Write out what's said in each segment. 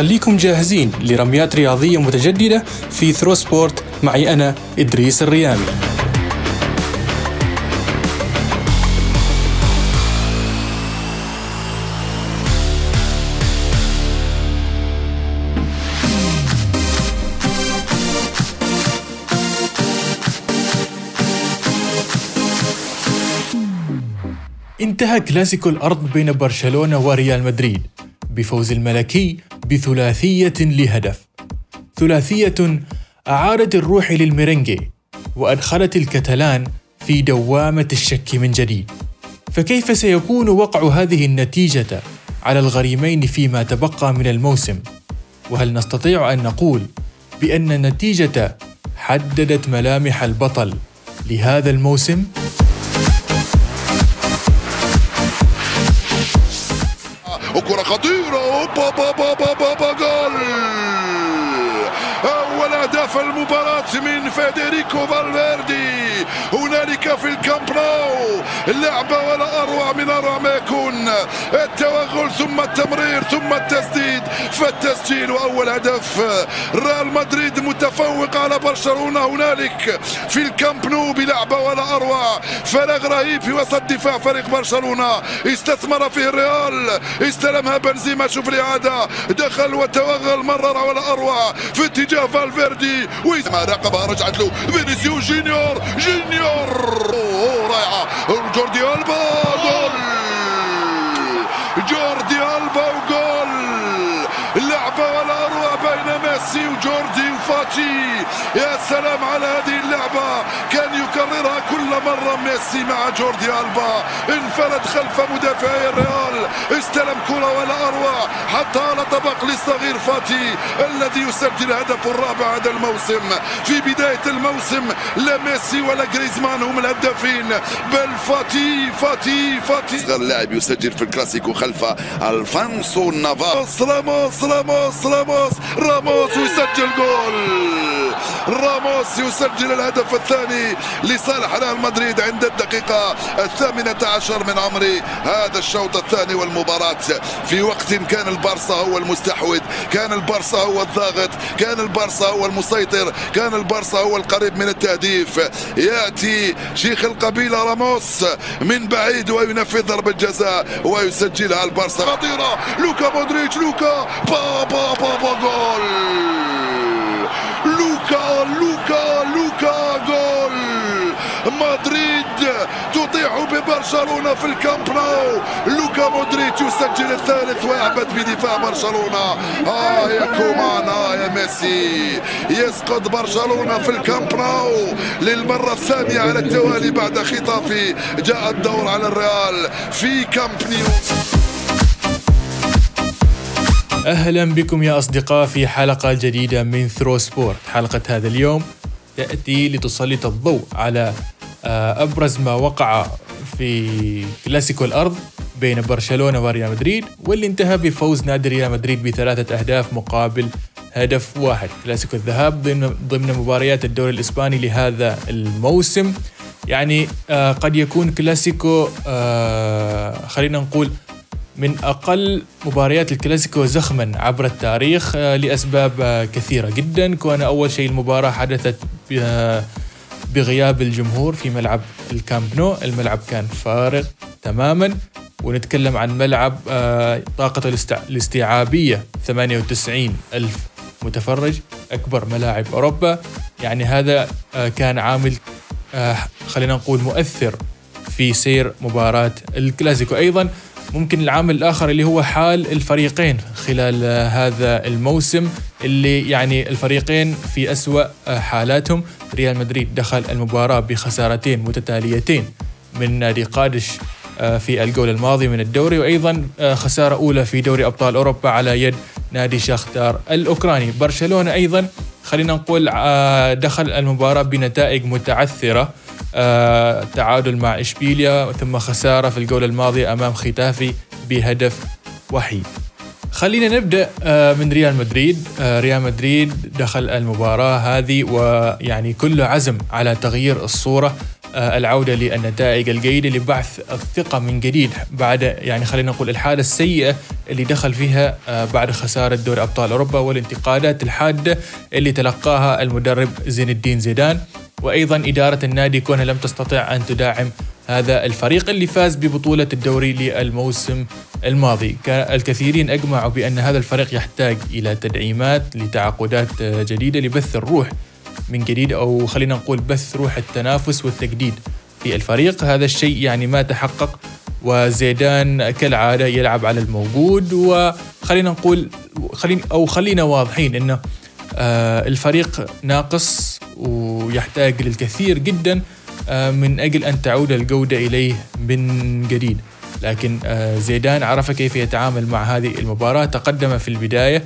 خليكم جاهزين لرميات رياضية متجددة في Throw Sport معي أنا إدريس الريامي. انتهى كلاسيكو الأرض بين برشلونة وريال مدريد. بفوز الملكي بثلاثية لهدف ثلاثية أعادت الروح للميرينجي وأدخلت الكتلان في دوامة الشك من جديد فكيف سيكون وقع هذه النتيجة على الغريمين فيما تبقى من الموسم؟ وهل نستطيع أن نقول بأن النتيجة حددت ملامح البطل لهذا الموسم؟ فيدريكو فالفيردي. هنالك في الكامب نو. اللعبة ولا أروع من أروع ما يكون. التوغل ثم التمرير ثم التسديد. فالتسجيل وأول هدف. ريال مدريد متفوق على برشلونة هنالك. في الكامب نو بلعبة ولا أروع. فراغ رهيب في وسط دفاع فريق برشلونة. استثمر فيه الريال. استلمها بنزيما. شوف الإعادة. دخل وتوغل. مرر ولا أروع. في اتجاه فالفيردي. وما راقبها رجعت له. فينيسيو جونيور. أوه رائعة. جوردي ألبا. جول. جوردي ألبا وجول. لعبة ولا أروع بين ميسي وجوردي وفاتي يا سلام على هذه اللعبة. كان يكررها كل مرة ميسي مع جوردي ألبا. انفرد خلف مدافعي الريال. استلم كرة ولا أروع. حتى على طبق للصغير فاتي الذي يسجل هدف الرابع هذا الموسم. في بداية الموسم لا ميسي ولا جريزمان هم الهدافين. بل فاتي فاتي فاتي. أصغر لاعب يسجل في الكلاسيكو خلف ألفانسو نافاس راموس راموس راموس راموس ويسجل جول. راموس يسجل الهدف الثاني لصالح ريال مدريد عند الدقيقة الثامنة عشر من عمر هذا الشوط الثاني والمباراة. في وقت كان البارسا هو المستحوذ كان البارسا هو الضاغط كان البارسا هو المسيطر كان البارسا هو القريب من التهديف. يأتي شيخ القبيلة راموس من بعيد وينفذ ضربة جزاء ويسجلها البارسا. خطيرة. لوكا مودريتش لوكا. با با با با جول. لوكا لوكا جول. مدريد تطيح ببرشلونة في الكامب نو لوكا مودريتش يسجل الثالث ويعبث بدفاع برشلونة. آه يا كومان آه يا ميسي. يسقط برشلونة في الكامب نو للمرة الثانية على التوالي بعد خيتافي جاء الدور على الريال في كامب نيو. أهلا بكم يا أصدقاء في حلقة جديدة من ثرو سبورت حلقة هذا اليوم تأتي لتسلط الضوء على أبرز ما وقع في كلاسيكو الأرض بين برشلونة وريال مدريد واللي انتهى بفوز نادي ريال مدريد بثلاثة أهداف مقابل هدف واحد. كلاسيكو الذهاب ضمن ضمن مباريات الدوري الإسباني لهذا الموسم. يعني قد يكون كلاسيكو خلينا نقول من أقل مباريات الكلاسيكو زخما عبر التاريخ لأسباب كثيرة جدا. كون أول شيء المباراة حدثت بغياب الجمهور في ملعب الكامب نو. الملعب كان فارغ تماما. ونتكلم عن ملعب طاقته الاستيعابية 98 ألف متفرج أكبر ملاعب أوروبا. يعني هذا كان عامل خلينا نقول مؤثر في سير مباراة الكلاسيكو. أيضا ممكن العامل الآخر اللي هو حال الفريقين خلال هذا الموسم اللي يعني الفريقين في أسوأ حالاتهم. ريال مدريد دخل المباراة بخسارتين متتاليتين من نادي قادش في الجول الماضي من الدوري وأيضا خسارة أولى في دوري أبطال أوروبا على يد نادي شاختار الأوكراني. برشلونة أيضا خلينا نقول دخل المباراة بنتائج متعثرة. آه، تعادل مع إشبيليا ثم خسارة في الجولة الماضية أمام ختافي بهدف وحيد. خلينا نبدأ آه، من ريال مدريد. آه، ريال مدريد دخل المباراة هذه ويعني كله عزم على تغيير الصورة العودة للنتائج الجيدة لبعث الثقة من جديد بعد يعني خلينا نقول الحالة السيئة اللي دخل فيها بعد خسارة دوري أبطال أوروبا والانتقادات الحادة اللي تلقاها المدرب زين الدين زيدان. وأيضا إدارة النادي كونها لم تستطع أن تدعم هذا الفريق اللي فاز ببطولة الدوري للموسم الماضي. الكثيرين أجمعوا بأن هذا الفريق يحتاج إلى تدعيمات لتعاقدات جديدة لبث الروح من جديد أو خلينا نقول بث روح التنافس والتجديد في الفريق. هذا الشيء يعني ما تحقق وزيدان كالعادة يلعب على الموجود. وخلينا نقول خلينا أو خلينا واضحين أنه آه، الفريق ناقص ويحتاج للكثير جدا آه، من أجل أن تعود الجودة إليه من جديد. لكن آه، زيدان عرف كيف يتعامل مع هذه المباراة تقدم في البداية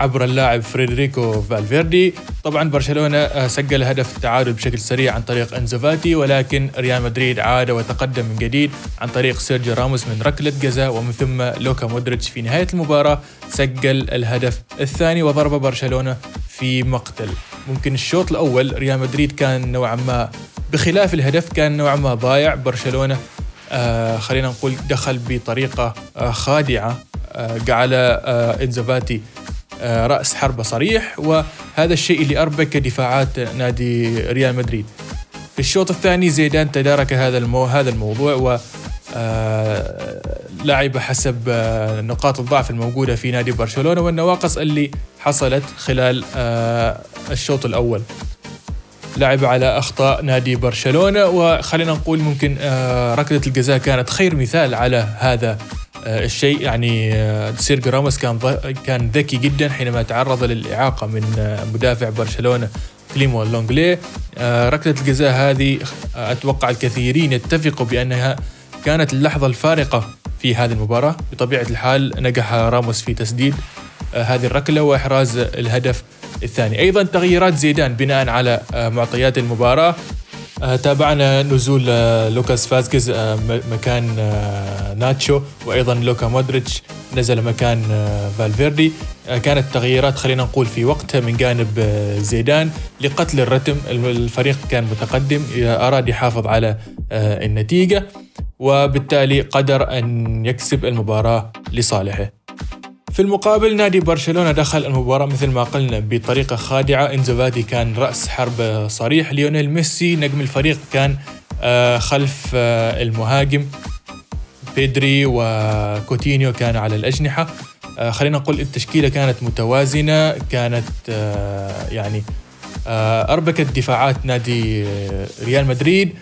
عبر اللاعب فيديريكو فالفيردي. طبعا برشلونة آه، سجل هدف التعادل بشكل سريع عن طريق أنسو فاتي ولكن ريال مدريد عاد وتقدم من جديد عن طريق سيرجيو راموس من ركلة جزاء ومن ثم لوكا مودريتش في نهاية المباراة سجل الهدف الثاني وضرب برشلونة في مقتل. ممكن الشوط الأول ريال مدريد كان نوعا ما بخلاف الهدف كان نوعا ما ضايع. برشلونة آه خلينا نقول دخل بطريقة آه خادعة آه جعل آه انزوفاتي رأس حربة صريح وهذا الشيء اللي أربك دفاعات نادي ريال مدريد. في الشوط الثاني زيدان تدارك هذا المو هذا الموضوع و آه لعب حسب آه نقاط الضعف الموجودة في نادي برشلونة والنواقص اللي حصلت خلال آه الشوط الأول. لعب على أخطاء نادي برشلونة وخلينا نقول ممكن آه، ركله الجزاء كانت خير مثال على هذا آه، الشيء يعني آه، سيرجيو راموس كان كان ذكي جدا حينما تعرض للإعاقة من مدافع برشلونة كليمو لونجلي. ركلة الجزاء هذه أتوقع الكثيرين يتفقوا بأنها كانت اللحظة الفارقة في هذه المباراة. بطبيعة الحال نجح راموس في تسديد هذه الركلة وإحراز الهدف الثاني. أيضا تغييرات زيدان بناء على آه، معطيات المباراة. آه، تابعنا نزول آه، لوكاس فازكيز مكان ناتشو وأيضا لوكا مودريتش نزل مكان فالفيردي. كانت تغييرات خلينا نقول في وقتها من جانب زيدان لقتل الرتم. الفريق كان متقدم أراد يحافظ على النتيجة وبالتالي قدر أن يكسب المباراة لصالحه. في المقابل نادي برشلونة دخل المباراة مثل ما قلنا بطريقة خادعة. انزوفاتي كان رأس حرب صريح. ليونيل ميسي نجم الفريق كان آه، خلف آه، المهاجم. بيدري وكوتينيو كان على الأجنحة. آه، خلينا نقول التشكيلة كانت متوازنة كانت يعني أربكت دفاعات نادي ريال مدريد.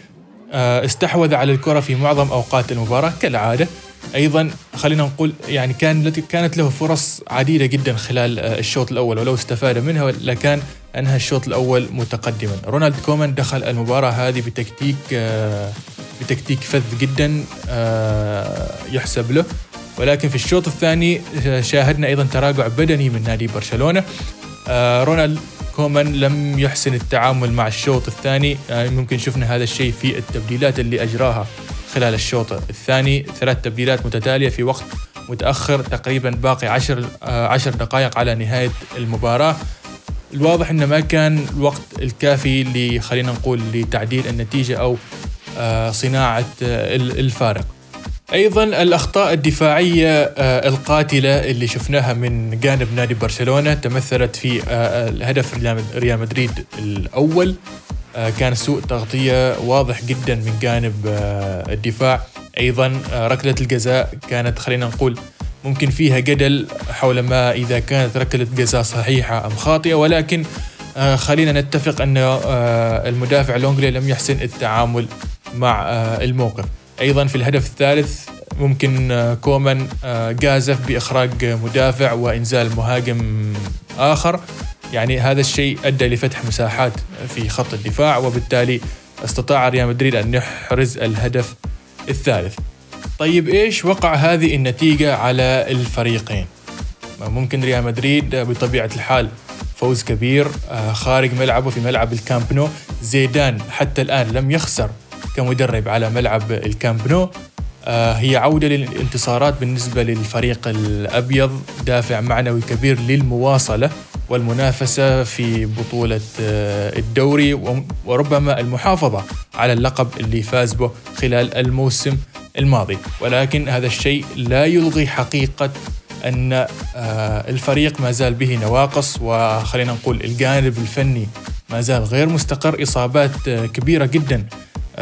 استحوذ على الكرة في معظم أوقات المباراة كالعادة. أيضا خلينا نقول يعني كان كانت له فرص عديدة جدا خلال آه، الشوط الأول ولو استفاد منها لكان أنهى الشوط الأول متقدما. رونالد كومان دخل المباراة هذه بتكتيك آه، بتكتيك فذ جدا آه، يحسب له. ولكن في الشوط الثاني شاهدنا أيضا تراجع بدني من نادي برشلونة. رونالد كومان لم يحسن التعامل مع الشوط الثاني. ممكن شفنا هذا الشيء في التبديلات اللي أجراها خلال الشوط الثاني. ثلاث تبديلات متتالية في وقت متأخر تقريبا باقي عشر, آه، عشر دقائق على نهاية المباراة. الواضح إنه ما كان الوقت الكافي اللي خلينا نقول لتعديل النتيجة أو آه، صناعة آه، الفارق. أيضا الأخطاء الدفاعية القاتلة اللي شفناها من جانب نادي برشلونة تمثلت في الهدف ريال مدريد الأول. كان سوء تغطية واضح جدا من جانب آه، الدفاع. أيضا آه، ركلة الجزاء كانت خلينا نقول ممكن فيها جدل حول ما إذا كانت ركلة جزاء صحيحة أم خاطئة. ولكن خلينا نتفق أن المدافع لونجلي لم يحسن التعامل مع الموقف. أيضا في الهدف الثالث ممكن كومان جازف بإخراج مدافع وإنزال مهاجم آخر. يعني هذا الشيء أدى لفتح مساحات في خط الدفاع وبالتالي استطاع ريال مدريد أن يحرز الهدف الثالث. طيب إيش وقع هذه النتيجة على الفريقين؟ ممكن ريال مدريد بطبيعة الحال فوز كبير آه، خارج ملعبه في ملعب الكامب نو زيدان حتى الآن لم يخسر كمدرب على ملعب الكامب نو آه، هي عودة للانتصارات بالنسبة للفريق الأبيض دافع معنوي كبير للمواصلة والمنافسة في بطولة آه، الدوري وربما المحافظة على اللقب اللي فاز به خلال الموسم الماضي. ولكن هذا الشيء لا يلغي حقيقة أن آه، الفريق ما زال به نواقص. وخلينا نقول الجانب الفني ما زال غير مستقر. إصابات آه، كبيرة جدا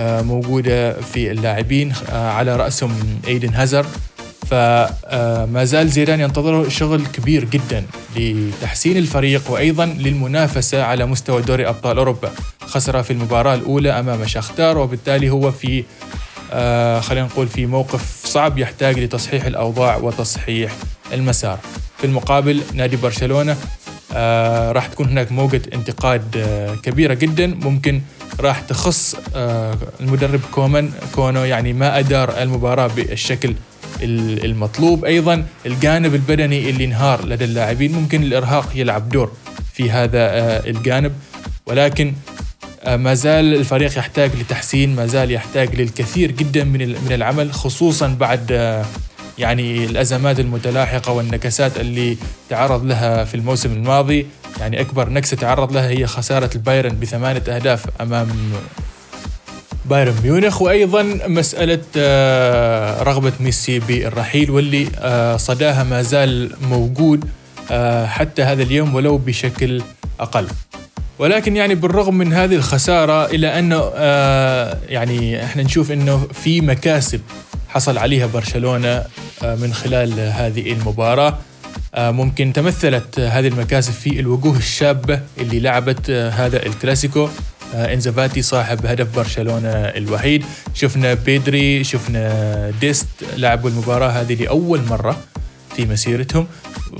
موجودة في اللاعبين على رأسهم إيدن هازارد. فما زال زيدان ينتظره شغل كبير جدا لتحسين الفريق وأيضا للمنافسة على مستوى دوري أبطال أوروبا. خسر في المباراة الأولى أمام شختار وبالتالي هو في آه خلينا نقول في موقف صعب يحتاج لتصحيح الأوضاع وتصحيح المسار. في المقابل نادي برشلونة آه راح تكون هناك موجة انتقاد آه كبيرة جدا. ممكن راح تخص آه المدرب كومان كونه يعني ما أدار المباراة بالشكل المطلوب. أيضا الجانب البدني اللي انهار لدى اللاعبين. ممكن الإرهاق يلعب دور في هذا آه، الجانب. ولكن آه، ما زال الفريق يحتاج لتحسين ما زال يحتاج للكثير جدا من من العمل خصوصا بعد آه، يعني الأزمات المتلاحقة والنكسات اللي تعرض لها في الموسم الماضي. يعني أكبر نكسة تعرض لها هي خسارة البايرن بثمانية أهداف أمام بايرن ميونخ وأيضا مسألة آه، رغبة ميسي بالرحيل واللي آه، صداها ما زال موجود آه، حتى هذا اليوم ولو بشكل أقل. ولكن يعني بالرغم من هذه الخسارة الا انه يعني إحنا نشوف إنه في مكاسب حصل عليها برشلونة من خلال هذه المباراة ممكن تمثلت هذه المكاسب في الوجوه الشابة اللي لعبت هذا الكلاسيكو آه، انزافاتي صاحب هدف برشلونة الوحيد. شفنا بيدري شفنا ديست لعبوا المباراة هذه لأول مرة في مسيرتهم.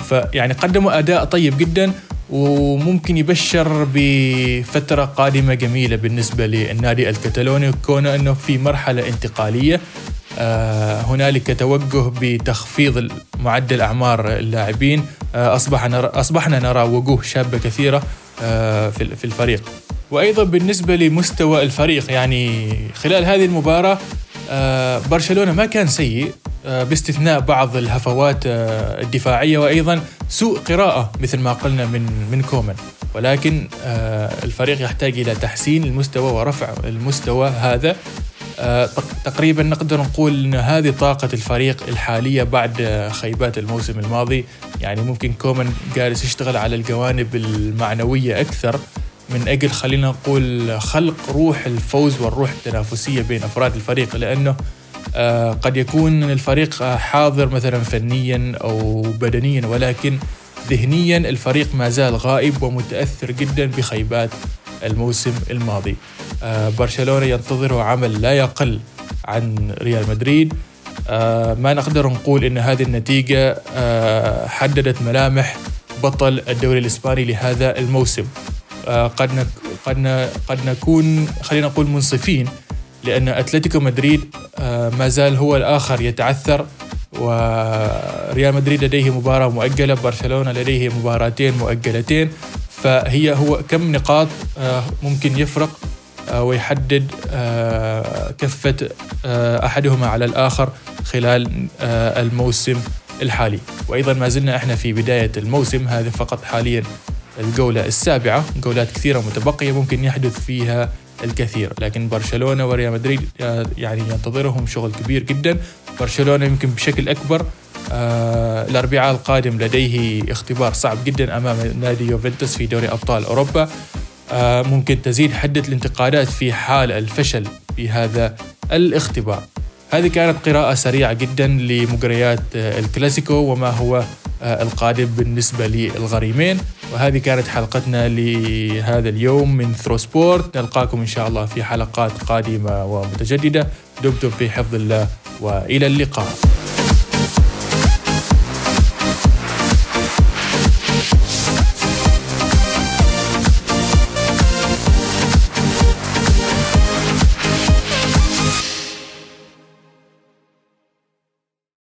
فيعني قدموا أداء طيب جدا وممكن يبشر بفترة قادمة جميلة بالنسبة للنادي الكتالوني كونه أنه في مرحلة انتقالية. آه، هنالك توجه بتخفيض معدل أعمار اللاعبين. آه، أصبح نرى أصبحنا نرى وجوه شابة كثيرة في الفريق. وأيضا بالنسبة لمستوى الفريق يعني خلال هذه المباراة آه، برشلونة ما كان سيء آه، باستثناء بعض الهفوات آه، الدفاعية وأيضا سوء قراءة مثل ما قلنا من من كومان. ولكن الفريق يحتاج إلى تحسين المستوى ورفع المستوى هذا. تقريبا نقدر نقول إن هذه طاقة الفريق الحالية بعد خيبات الموسم الماضي. يعني ممكن كومان جالس يشتغل على الجوانب المعنوية أكثر. من أجل خلينا نقول خلق روح الفوز والروح التنافسية بين أفراد الفريق لأنه آه، قد يكون الفريق حاضر مثلا فنيا أو بدنيا ولكن ذهنيا الفريق ما زال غائب ومتأثر جدا بخيبات الموسم الماضي. آه، برشلونة ينتظره عمل لا يقل عن ريال مدريد. آه، ما نقدر نقول إن هذه النتيجة حددت ملامح بطل الدوري الإسباني لهذا الموسم. آه، قد قد قد نكون خلينا نقول منصفين لأن أتلتيكو مدريد آه، ما زال هو الآخر يتعثر وريال مدريد لديه مباراة مؤجلة برشلونة لديه مباراتين مؤجلتين فهي هو كم نقاط آه، ممكن يفرق ويحدد كفة أحدهما على الآخر خلال الموسم الحالي. وأيضا ما زلنا إحنا في بداية الموسم هذا فقط حاليا الجولة السابعة جولات كثيرة متبقية ممكن يحدث فيها الكثير لكن برشلونة وريال مدريد آه، يعني ينتظرهم شغل كبير جدا. برشلونة يمكن بشكل أكبر آه الأربعاء القادم لديه اختبار صعب جدا أمام نادي يوفنتوس في دوري أبطال أوروبا. آه ممكن تزيد حدة الانتقادات في حال الفشل في هذا الاختبار. هذه كانت قراءة سريعة جدا لمجريات الكلاسيكو وما هو القادم بالنسبة للغريمين. وهذه كانت حلقتنا لهذا اليوم من ثرو سبورت نلقاكم إن شاء الله في حلقات قادمة ومتجددة. دمتم في حفظ الله وإلى اللقاء.